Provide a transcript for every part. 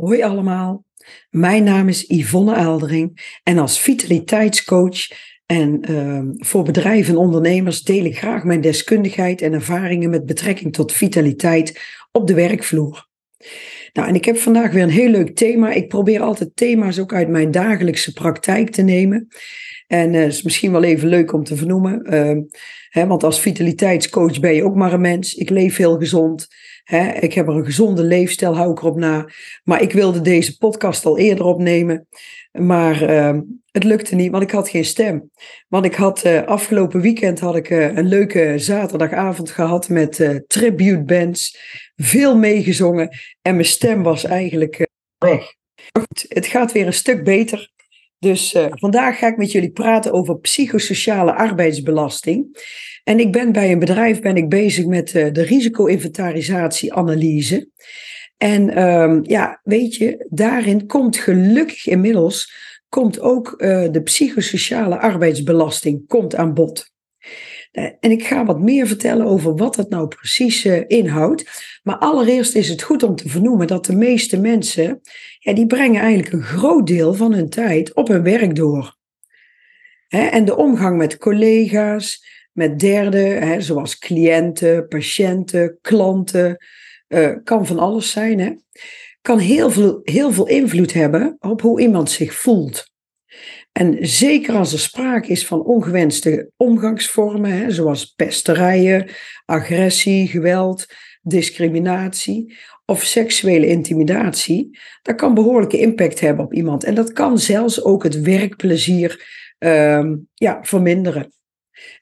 Hoi allemaal, mijn naam is Yvonne Eldering en als vitaliteitscoach en uh, voor bedrijven en ondernemers deel ik graag mijn deskundigheid en ervaringen met betrekking tot vitaliteit op de werkvloer. Nou, en ik heb vandaag weer een heel leuk thema. Ik probeer altijd thema's ook uit mijn dagelijkse praktijk te nemen. En uh, is misschien wel even leuk om te vernoemen. Uh, hè, want als vitaliteitscoach ben je ook maar een mens. Ik leef heel gezond. Hè, ik heb er een gezonde leefstijl, hou ik erop na. Maar ik wilde deze podcast al eerder opnemen. Maar uh, het lukte niet, want ik had geen stem. Want ik had uh, afgelopen weekend had ik uh, een leuke zaterdagavond gehad met uh, tribute bands. Veel meegezongen en mijn stem was eigenlijk weg. Goed, het gaat weer een stuk beter. Dus vandaag ga ik met jullie praten over psychosociale arbeidsbelasting. En ik ben bij een bedrijf ben ik bezig met uh, de risico-inventarisatie-analyse. En um, ja, weet je, daarin komt gelukkig inmiddels komt ook uh, de psychosociale arbeidsbelasting komt aan bod. Uh, en ik ga wat meer vertellen over wat dat nou precies inhoudt. Maar allereerst is het goed om te vernoemen dat de meeste mensen, ja, die brengen eigenlijk een groot deel van hun tijd op hun werk door. Hè, en de omgang met collega's, met derden, hè, zoals cliënten, patiënten, klanten, uh, kan van alles zijn, hè, kan heel veel, heel veel invloed hebben op hoe iemand zich voelt. En zeker als er sprake is van ongewenste omgangsvormen, hè, zoals pesterijen, agressie, geweld, discriminatie of seksuele intimidatie, dat kan behoorlijke impact hebben op iemand. En dat kan zelfs ook het werkplezier uh, ja, verminderen.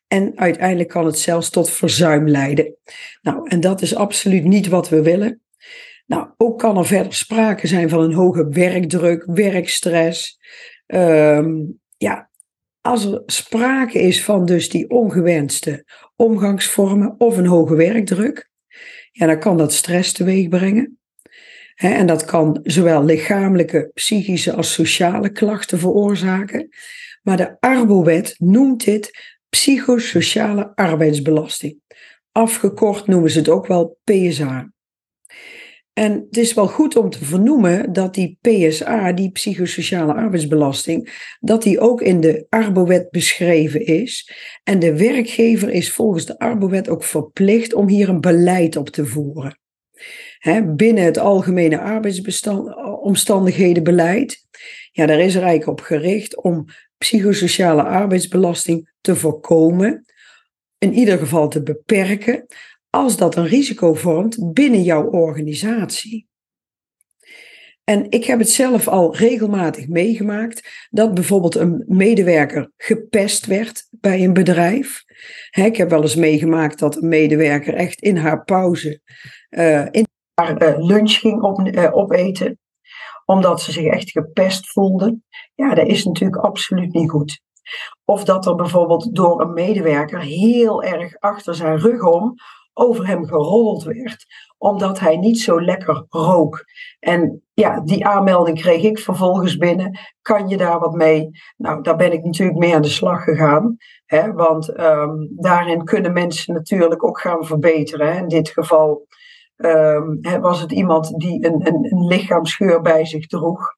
En uiteindelijk kan het zelfs tot verzuim leiden. Nou, en dat is absoluut niet wat we willen. Nou, ook kan er verder sprake zijn van een hoge werkdruk, werkstress. Um, ja, als er sprake is van dus die ongewenste omgangsvormen of een hoge werkdruk, ja, dan kan dat stress teweeg brengen. en dat kan zowel lichamelijke, psychische als sociale klachten veroorzaken. Maar de Arbowet noemt dit psychosociale arbeidsbelasting. Afgekort noemen ze het ook wel PSA. En het is wel goed om te vernoemen dat die PSA, die psychosociale arbeidsbelasting, dat die ook in de Arbowet beschreven is. En de werkgever is volgens de Arbowet ook verplicht om hier een beleid op te voeren. binnen het algemene arbeidsomstandighedenbeleid, ja, daar is er eigenlijk op gericht om psychosociale arbeidsbelasting te voorkomen, in ieder geval te beperken, als dat een risico vormt binnen jouw organisatie. En ik heb het zelf al regelmatig meegemaakt dat bijvoorbeeld een medewerker gepest werd bij een bedrijf. ik heb wel eens meegemaakt dat een medewerker echt in haar pauze uh, in haar uh, lunch ging op, uh, opeten omdat ze zich echt gepest voelden. Ja, dat is natuurlijk absoluut niet goed. Of dat er bijvoorbeeld door een medewerker heel erg achter zijn rug om over hem gerold werd, omdat hij niet zo lekker rook. En ja, die aanmelding kreeg ik vervolgens binnen. Kan je daar wat mee? Nou, daar ben ik natuurlijk mee aan de slag gegaan. Hè, want um, daarin kunnen mensen natuurlijk ook gaan verbeteren. Hè. In dit geval um, was het iemand die een, een, een lichaamsgeur bij zich droeg.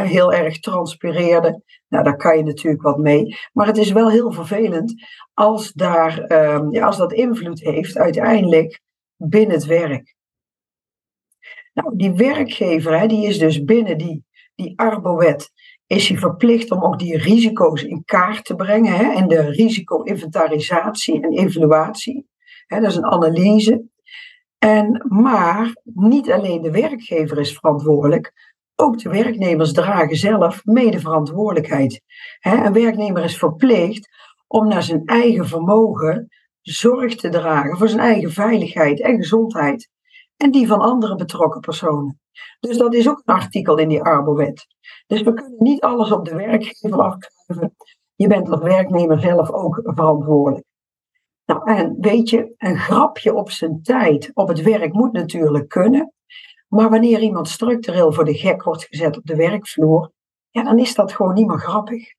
Heel erg transpireerde. Nou, daar kan je natuurlijk wat mee. Maar het is wel heel vervelend als, daar, um, ja, als dat invloed heeft uiteindelijk binnen het werk. Nou, die werkgever, hè, die is dus binnen die, die Arbowet, is hij verplicht om ook die risico's in kaart te brengen. Hè, en de risico-inventarisatie en evaluatie. Hè, dat is een analyse. En, maar niet alleen de werkgever is verantwoordelijk, ook de werknemers dragen zelf mede verantwoordelijkheid. Een werknemer is verplicht om naar zijn eigen vermogen zorg te dragen voor zijn eigen veiligheid en gezondheid. En die van andere betrokken personen. Dus dat is ook een artikel in die Arbowet. Dus we kunnen niet alles op de werkgever afkrijgen. Je bent als werknemer zelf ook verantwoordelijk. Nou, en weet je, een grapje op zijn tijd op het werk moet natuurlijk kunnen. Maar wanneer iemand structureel voor de gek wordt gezet op de werkvloer, ja, dan is dat gewoon niet meer grappig.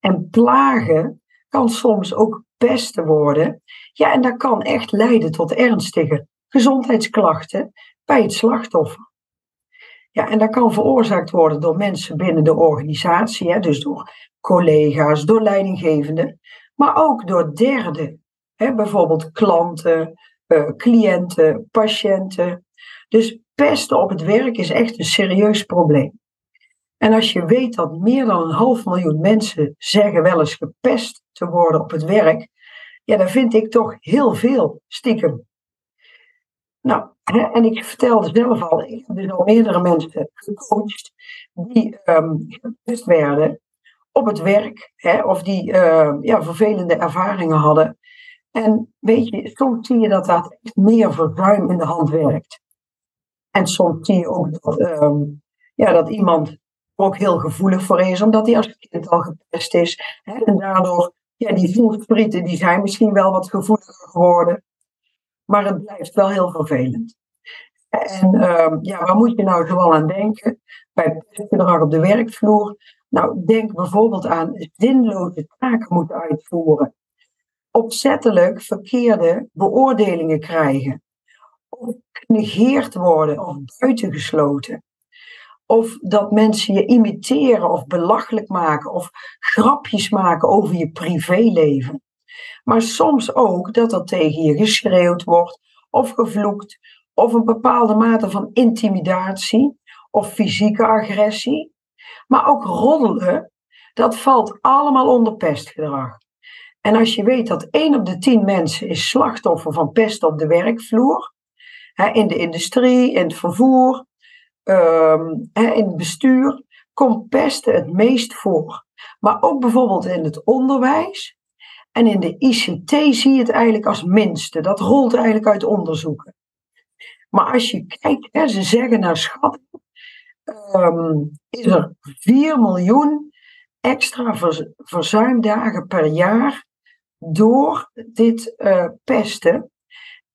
En plagen kan soms ook pesten worden. Ja, en dat kan echt leiden tot ernstige gezondheidsklachten bij het slachtoffer. Ja, en dat kan veroorzaakt worden door mensen binnen de organisatie, hè, dus door collega's, door leidinggevenden, maar ook door derden, hè, bijvoorbeeld klanten, uh, cliënten, patiënten. Dus pesten op het werk is echt een serieus probleem. En als je weet dat meer dan een half miljoen mensen zeggen wel eens gepest te worden op het werk, ja, dan vind ik toch heel veel stiekem. Nou, en ik vertelde zelf al, ik heb dus al meerdere mensen gecoacht die um, gepest werden op het werk, hè, of die uh, ja, vervelende ervaringen hadden. En weet je, soms zie je dat dat meer verruim in de hand werkt. En soms zie je ook dat, um, ja, dat iemand ook heel gevoelig voor is, omdat hij als kind al gepest is. Hè, en daardoor, ja, die voelsprieten, die zijn misschien wel wat gevoeliger geworden. Maar het blijft wel heel vervelend. En um, ja, waar moet je nou zoal aan denken? Bij pestgedrag op de werkvloer. Nou, denk bijvoorbeeld aan zinloze taken moeten uitvoeren. Opzettelijk verkeerde beoordelingen krijgen. Of genegeerd worden of buitengesloten. Of dat mensen je imiteren of belachelijk maken of grapjes maken over je privéleven. Maar soms ook dat er tegen je geschreeuwd wordt of gevloekt of een bepaalde mate van intimidatie of fysieke agressie. Maar ook roddelen, dat valt allemaal onder pestgedrag. En als je weet dat 1 op de 10 mensen is slachtoffer van pest op de werkvloer, in de industrie, in het vervoer, ehm, in het bestuur, komt pesten het meest voor. Maar ook bijvoorbeeld in het onderwijs en in de ICT zie je het eigenlijk als minste. Dat rolt eigenlijk uit onderzoeken. Maar als je kijkt, hè, ze zeggen naar schatting, um, is er 4 miljoen extra verzuimdagen per jaar door dit uh, pesten.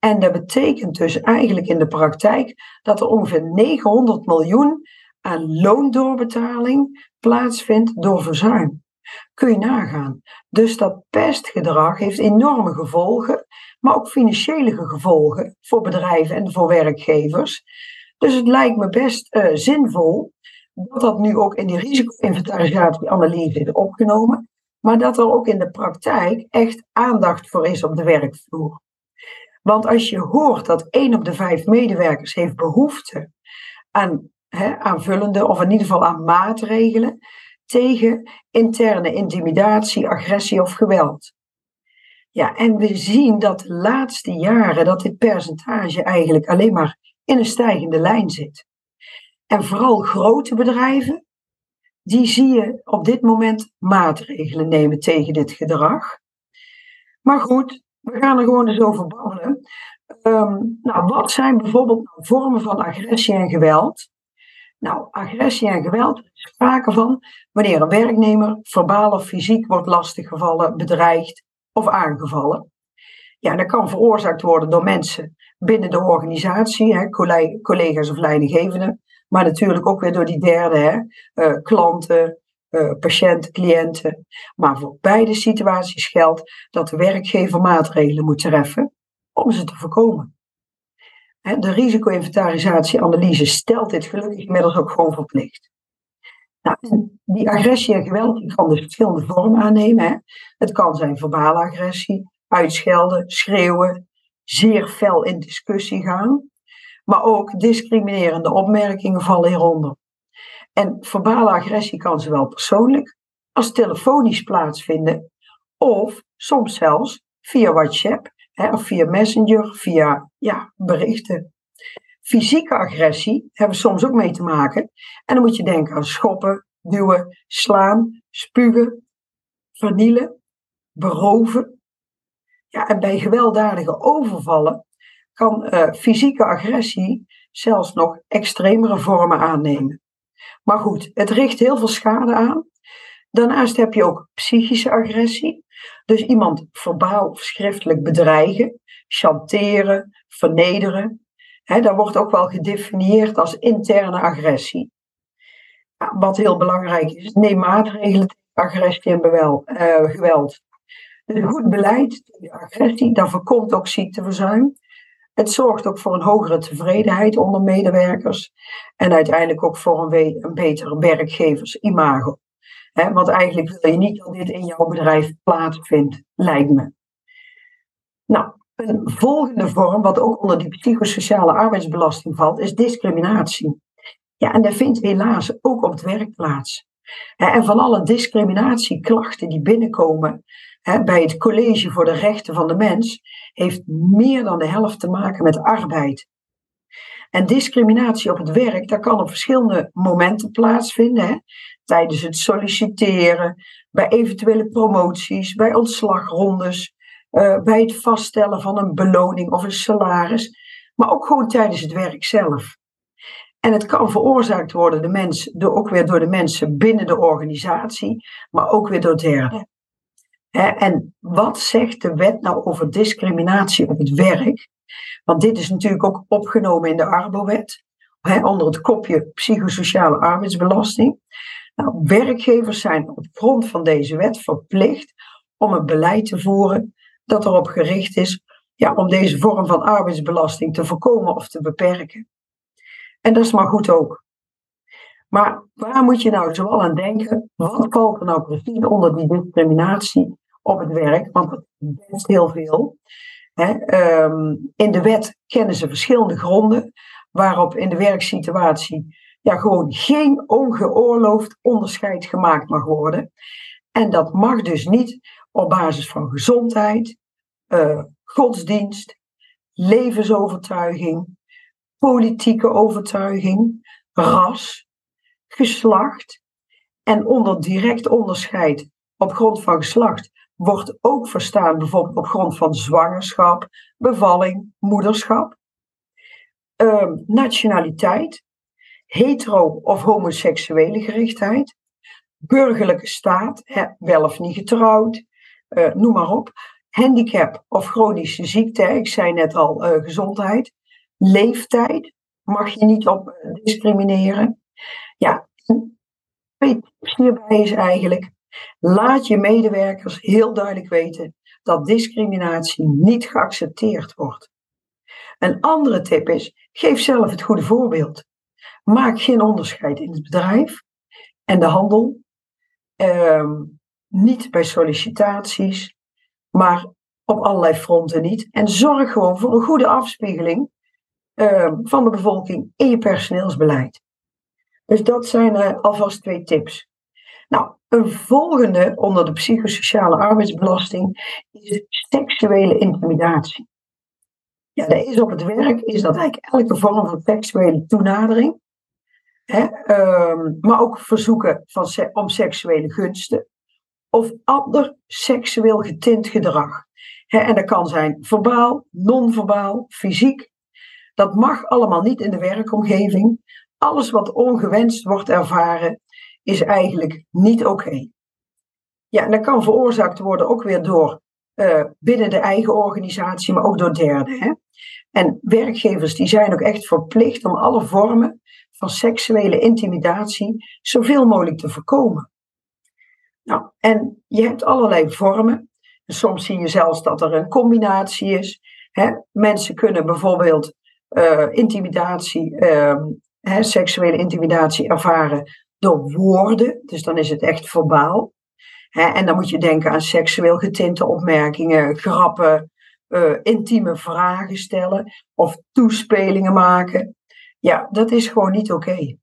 En dat betekent dus eigenlijk in de praktijk dat er ongeveer 900 miljoen aan loondoorbetaling plaatsvindt door verzuim. Kun je nagaan. Dus dat pestgedrag heeft enorme gevolgen, maar ook financiële gevolgen voor bedrijven en voor werkgevers. Dus het lijkt me best uh, zinvol dat dat nu ook in die risico-inventarisatieanalyse is opgenomen, maar dat er ook in de praktijk echt aandacht voor is op de werkvloer. Want als je hoort dat één op de vijf medewerkers heeft behoefte aan hè, aanvullende of in ieder geval aan maatregelen, tegen interne intimidatie, agressie of geweld. Ja, en we zien dat de laatste jaren dat dit percentage eigenlijk alleen maar in een stijgende lijn zit. En vooral grote bedrijven, die zie je op dit moment maatregelen nemen tegen dit gedrag. Maar goed, we gaan er gewoon eens over babbelen. Um, nou, wat zijn bijvoorbeeld vormen van agressie en geweld? Nou, agressie en geweld is sprake van wanneer een werknemer verbaal of fysiek wordt lastiggevallen, bedreigd of aangevallen. Ja, dat kan veroorzaakt worden door mensen binnen de organisatie, hè, collega's of leidinggevenden, maar natuurlijk ook weer door die derde, hè, uh, klanten, uh, patiënten, cliënten. Maar voor beide situaties geldt dat de werkgever maatregelen moet treffen om ze te voorkomen. De risico-inventarisatieanalyse stelt dit gelukkig inmiddels ook gewoon verplicht. Nou, die agressie en geweld kan dus verschillende vormen aannemen. Hè. Het kan zijn verbale agressie, uitschelden, schreeuwen, zeer fel in discussie gaan. Maar ook discriminerende opmerkingen vallen hieronder. En verbale agressie kan zowel persoonlijk als telefonisch plaatsvinden, of soms zelfs via WhatsApp Hè, of via Messenger, via ja, berichten. Fysieke agressie hebben we soms ook mee te maken. En dan moet je denken aan schoppen, duwen, slaan, spugen, vernielen, beroven. Ja, en bij gewelddadige overvallen kan uh, fysieke agressie zelfs nog extremere vormen aannemen. Maar goed, het richt heel veel schade aan. Daarnaast heb je ook psychische agressie. Dus iemand verbaal of schriftelijk bedreigen, chanteren, vernederen. He, dat wordt ook wel gedefinieerd als interne agressie. wat heel belangrijk is, neem maatregelen tegen agressie en uh, geweld. Dus goed beleid tegen agressie, dat voorkomt ook ziekteverzuim. Het zorgt ook voor een hogere tevredenheid onder medewerkers en uiteindelijk ook voor een, betere werkgeversimago. He, want eigenlijk wil je niet dat dit in jouw bedrijf plaatsvindt, lijkt me. Nou, een volgende vorm, wat ook onder die psychosociale arbeidsbelasting valt, is discriminatie. Ja, en dat vindt helaas ook op het werk plaats. En van alle discriminatieklachten die binnenkomen bij het College voor de Rechten van de Mens, heeft meer dan de helft te maken met arbeid. En discriminatie op het werk, dat kan op verschillende momenten plaatsvinden. Hè? Tijdens het solliciteren, bij eventuele promoties, bij ontslagrondes, uh, bij het vaststellen van een beloning of een salaris, maar ook gewoon tijdens het werk zelf. En het kan veroorzaakt worden de mens, door, ook weer door de mensen binnen de organisatie, maar ook weer door derden. En wat zegt de wet nou over discriminatie op het werk? Want dit is natuurlijk ook opgenomen in de Arbowet, onder het kopje psychosociale arbeidsbelasting. Nou, werkgevers zijn op grond van deze wet verplicht om een beleid te voeren dat erop gericht is ja, om deze vorm van arbeidsbelasting te voorkomen of te beperken. En dat is maar goed ook. Maar waar moet je nou zoal aan denken? Wat valt er nou precies onder die discriminatie op het werk? Want dat is heel veel. Ehm, in de wet kennen ze verschillende gronden waarop in de werksituatie ja, gewoon geen ongeoorloofd onderscheid gemaakt mag worden. En dat mag dus niet op basis van gezondheid, uh, godsdienst, levensovertuiging, politieke overtuiging, ras, geslacht. En onder direct onderscheid op grond van geslacht wordt ook verstaan bijvoorbeeld op grond van zwangerschap, bevalling, moederschap, uh, nationaliteit, hetero- of homoseksuele gerichtheid, burgerlijke staat, wel of niet getrouwd, uh, noem maar op, handicap of chronische ziekte, ik zei net al uh, gezondheid, leeftijd mag je niet op eh, discrimineren. Ja, twee tips hierbij is eigenlijk, laat je medewerkers heel duidelijk weten dat discriminatie niet geaccepteerd wordt. Een andere tip is, geef zelf het goede voorbeeld. Maak geen onderscheid in het bedrijf en de handel. Ehm, niet bij sollicitaties, maar op allerlei fronten niet. En zorg gewoon voor een goede afspiegeling Ehm, van de bevolking in je personeelsbeleid. Dus dat zijn uh, alvast twee tips. Nou, een volgende onder de psychosociale arbeidsbelasting is seksuele intimidatie. Ja, dat is op het werk is dat eigenlijk elke vorm van seksuele toenadering, hè, ehm, maar ook verzoeken van om seksuele gunsten of ander seksueel getint gedrag. Hè, en dat kan zijn verbaal, non-verbaal, fysiek dat mag allemaal niet in de werkomgeving. Alles wat ongewenst wordt ervaren, is eigenlijk niet oké. Ja, en dat kan veroorzaakt worden ook weer door uh, binnen de eigen organisatie, maar ook door derden. Hè? En werkgevers die zijn ook echt verplicht om alle vormen van seksuele intimidatie zoveel mogelijk te voorkomen. Nou, en je hebt allerlei vormen. Soms zie je zelfs dat er een combinatie is. Hè? Mensen kunnen bijvoorbeeld uh, intimidatie, uh, hè, seksuele intimidatie ervaren door woorden. Dus dan is het echt verbaal. En dan moet je denken aan seksueel getinte opmerkingen, grappen, uh, intieme vragen stellen of toespelingen maken. Ja, dat is gewoon niet oké.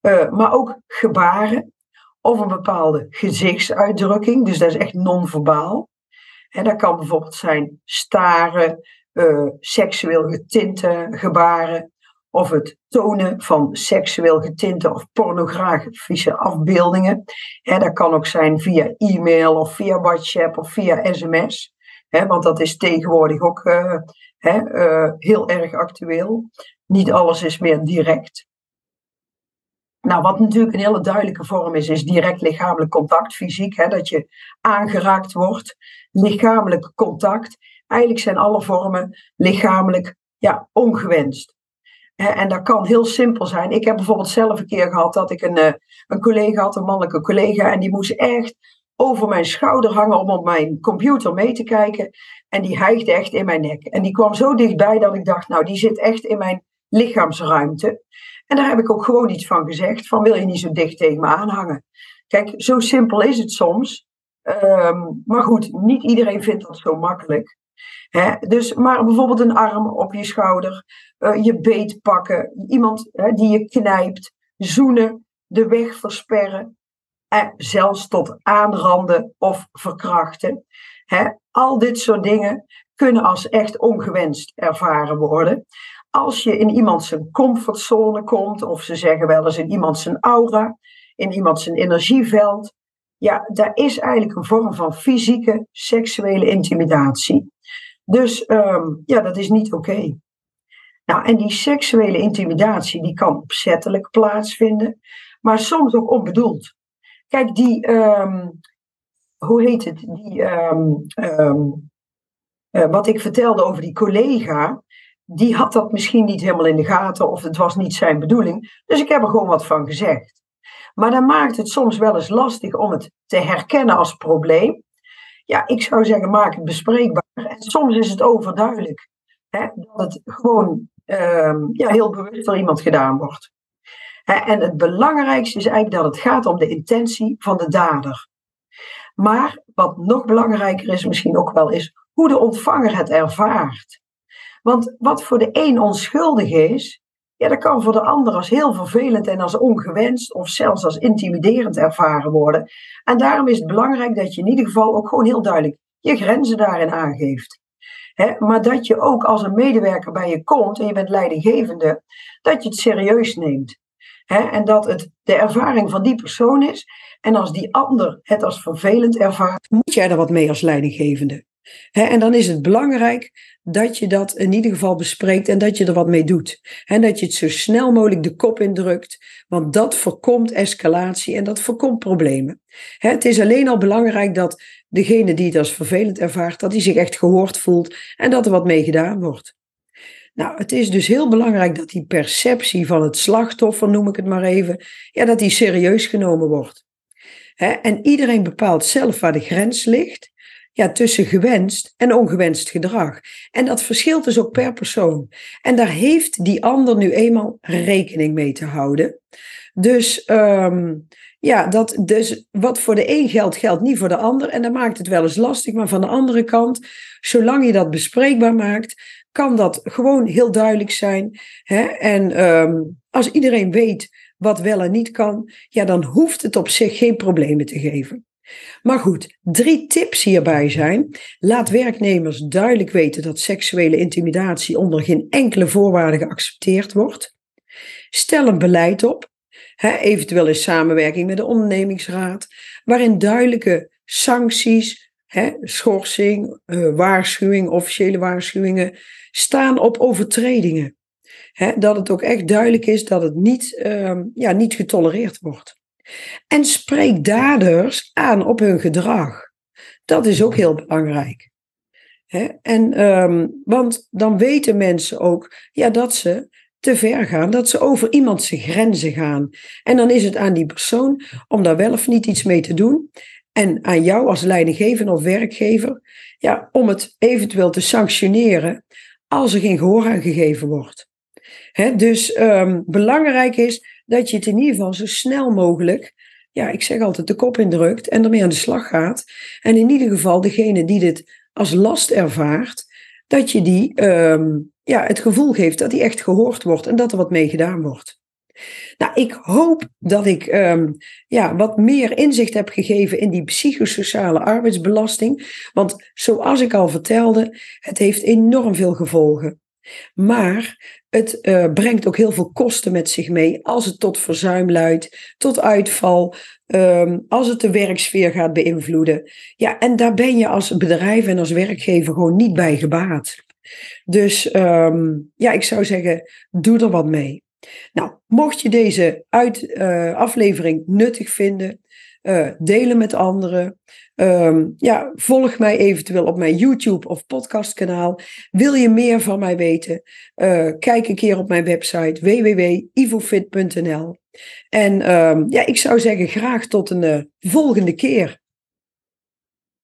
Uh, maar ook gebaren of een bepaalde gezichtsuitdrukking, dus dat is echt non-verbaal. Dat kan bijvoorbeeld zijn staren, uh, seksueel getinte gebaren of het tonen van seksueel getinte of pornografische afbeeldingen. Hè, dat kan ook zijn via e-mail of via WhatsApp of via sms. Want dat is tegenwoordig ook hè, uh, heel erg actueel. Niet alles is meer direct. Nou, wat natuurlijk een hele duidelijke vorm is, is direct lichamelijk contact, fysiek. Hè, dat je aangeraakt wordt. Lichamelijk contact Eigenlijk zijn alle vormen lichamelijk ja, ongewenst. En dat kan heel simpel zijn. Ik heb bijvoorbeeld zelf een keer gehad dat ik een, eh, een collega had, een mannelijke collega, en die moest echt over mijn schouder hangen om op mijn computer mee te kijken. En die hijgde echt in mijn nek. En die kwam zo dichtbij dat ik dacht, nou, die zit echt in mijn lichaamsruimte. En daar heb ik ook gewoon iets van gezegd, van wil je niet zo dicht tegen me aanhangen. Kijk, zo simpel is het soms. Ehm, maar goed, niet iedereen vindt dat zo makkelijk. Dus, maar bijvoorbeeld een arm op je schouder, uh, je beet pakken, iemand die je knijpt, zoenen, de weg versperren, en zelfs tot aanranden of verkrachten. al dit soort dingen kunnen als echt ongewenst ervaren worden. Als je in iemand zijn comfortzone komt, of ze zeggen wel eens in iemand zijn aura, in iemand zijn energieveld, ja, daar is eigenlijk een vorm van fysieke seksuele intimidatie. Dus ehm, ja, dat is niet oké. Nou, en die seksuele intimidatie die kan opzettelijk plaatsvinden, maar soms ook onbedoeld. Kijk, die, ehm, hoe heet het? Die, ehm, eh, wat ik vertelde over die collega, die had dat misschien niet helemaal in de gaten of het was niet zijn bedoeling. Dus ik heb er gewoon wat van gezegd. Maar dan maakt het soms wel eens lastig om het te herkennen als probleem. Ja, ik zou zeggen, maak het bespreekbaar. En soms is het overduidelijk hè, dat het gewoon ehm, ja, heel bewust door iemand gedaan wordt. En het belangrijkste is eigenlijk dat het gaat om de intentie van de dader. Maar wat nog belangrijker is misschien ook wel, is hoe de ontvanger het ervaart. Want wat voor de een onschuldig is, ja, dat kan voor de ander als heel vervelend en als ongewenst of zelfs als intimiderend ervaren worden. En daarom is het belangrijk dat je in ieder geval ook gewoon heel duidelijk je grenzen daarin aangeeft. maar dat je ook als een medewerker bij je komt en je bent leidinggevende, dat je het serieus neemt. en dat het de ervaring van die persoon is. En als die ander het als vervelend ervaart, moet jij er wat mee als leidinggevende en dan is het belangrijk dat je dat in ieder geval bespreekt en dat je er wat mee doet. En dat je het zo snel mogelijk de kop indrukt, want dat voorkomt escalatie en dat voorkomt problemen. het is alleen al belangrijk dat degene die het als vervelend ervaart, dat hij zich echt gehoord voelt en dat er wat mee gedaan wordt. Nou, het is dus heel belangrijk dat die perceptie van het slachtoffer, noem ik het maar even, ja, dat die serieus genomen wordt. en iedereen bepaalt zelf waar de grens ligt ja, tussen gewenst en ongewenst gedrag. En dat verschilt dus ook per persoon. En daar heeft die ander nu eenmaal rekening mee te houden. Dus um, ja, dat, dus wat voor de een geldt, geldt niet voor de ander. En dan maakt het wel eens lastig. Maar van de andere kant, zolang je dat bespreekbaar maakt, kan dat gewoon heel duidelijk zijn. Hè? En um, als iedereen weet wat wel en niet kan, ja, dan hoeft het op zich geen problemen te geven. Maar goed, drie tips hierbij zijn. Laat werknemers duidelijk weten dat seksuele intimidatie onder geen enkele voorwaarde geaccepteerd wordt. Stel een beleid op, eventueel in samenwerking met de ondernemingsraad, waarin duidelijke sancties, schorsing, uh, waarschuwing, officiële waarschuwingen staan op overtredingen. Hè, dat het ook echt duidelijk is dat het niet, uh, ja, niet getolereerd wordt. En spreek daders aan op hun gedrag. Dat is ook heel belangrijk. En, um, want dan weten mensen ook ja, dat ze te ver gaan, dat ze over iemand zijn grenzen gaan. En dan is het aan die persoon om daar wel of niet iets mee te doen. En aan jou als leidinggever of werkgever ja, om het eventueel te sanctioneren als er geen gehoor aan gegeven wordt. dus um, belangrijk is dat je het in ieder geval zo snel mogelijk, ja, ik zeg altijd, de kop indrukt en ermee aan de slag gaat. En in ieder geval degene die dit als last ervaart, dat je die um, ja, het gevoel geeft dat die echt gehoord wordt en dat er wat mee gedaan wordt. Nou, ik hoop dat ik um, ja, wat meer inzicht heb gegeven in die psychosociale arbeidsbelasting. Want zoals ik al vertelde, het heeft enorm veel gevolgen. Maar het uh, brengt ook heel veel kosten met zich mee als het tot verzuim leidt, tot uitval, um, als het de werksfeer gaat beïnvloeden. Ja, en daar ben je als bedrijf en als werkgever gewoon niet bij gebaat. Dus um, ja, ik zou zeggen, doe er wat mee. Nou, mocht je deze uit, uh, aflevering nuttig vinden, uh, delen met anderen. Um, ja, volg mij eventueel op mijn YouTube of podcastkanaal. Wil je meer van mij weten? Uh, kijk een keer op mijn website www.ivofit.nl. En um, ja, ik zou zeggen graag tot een uh, volgende keer.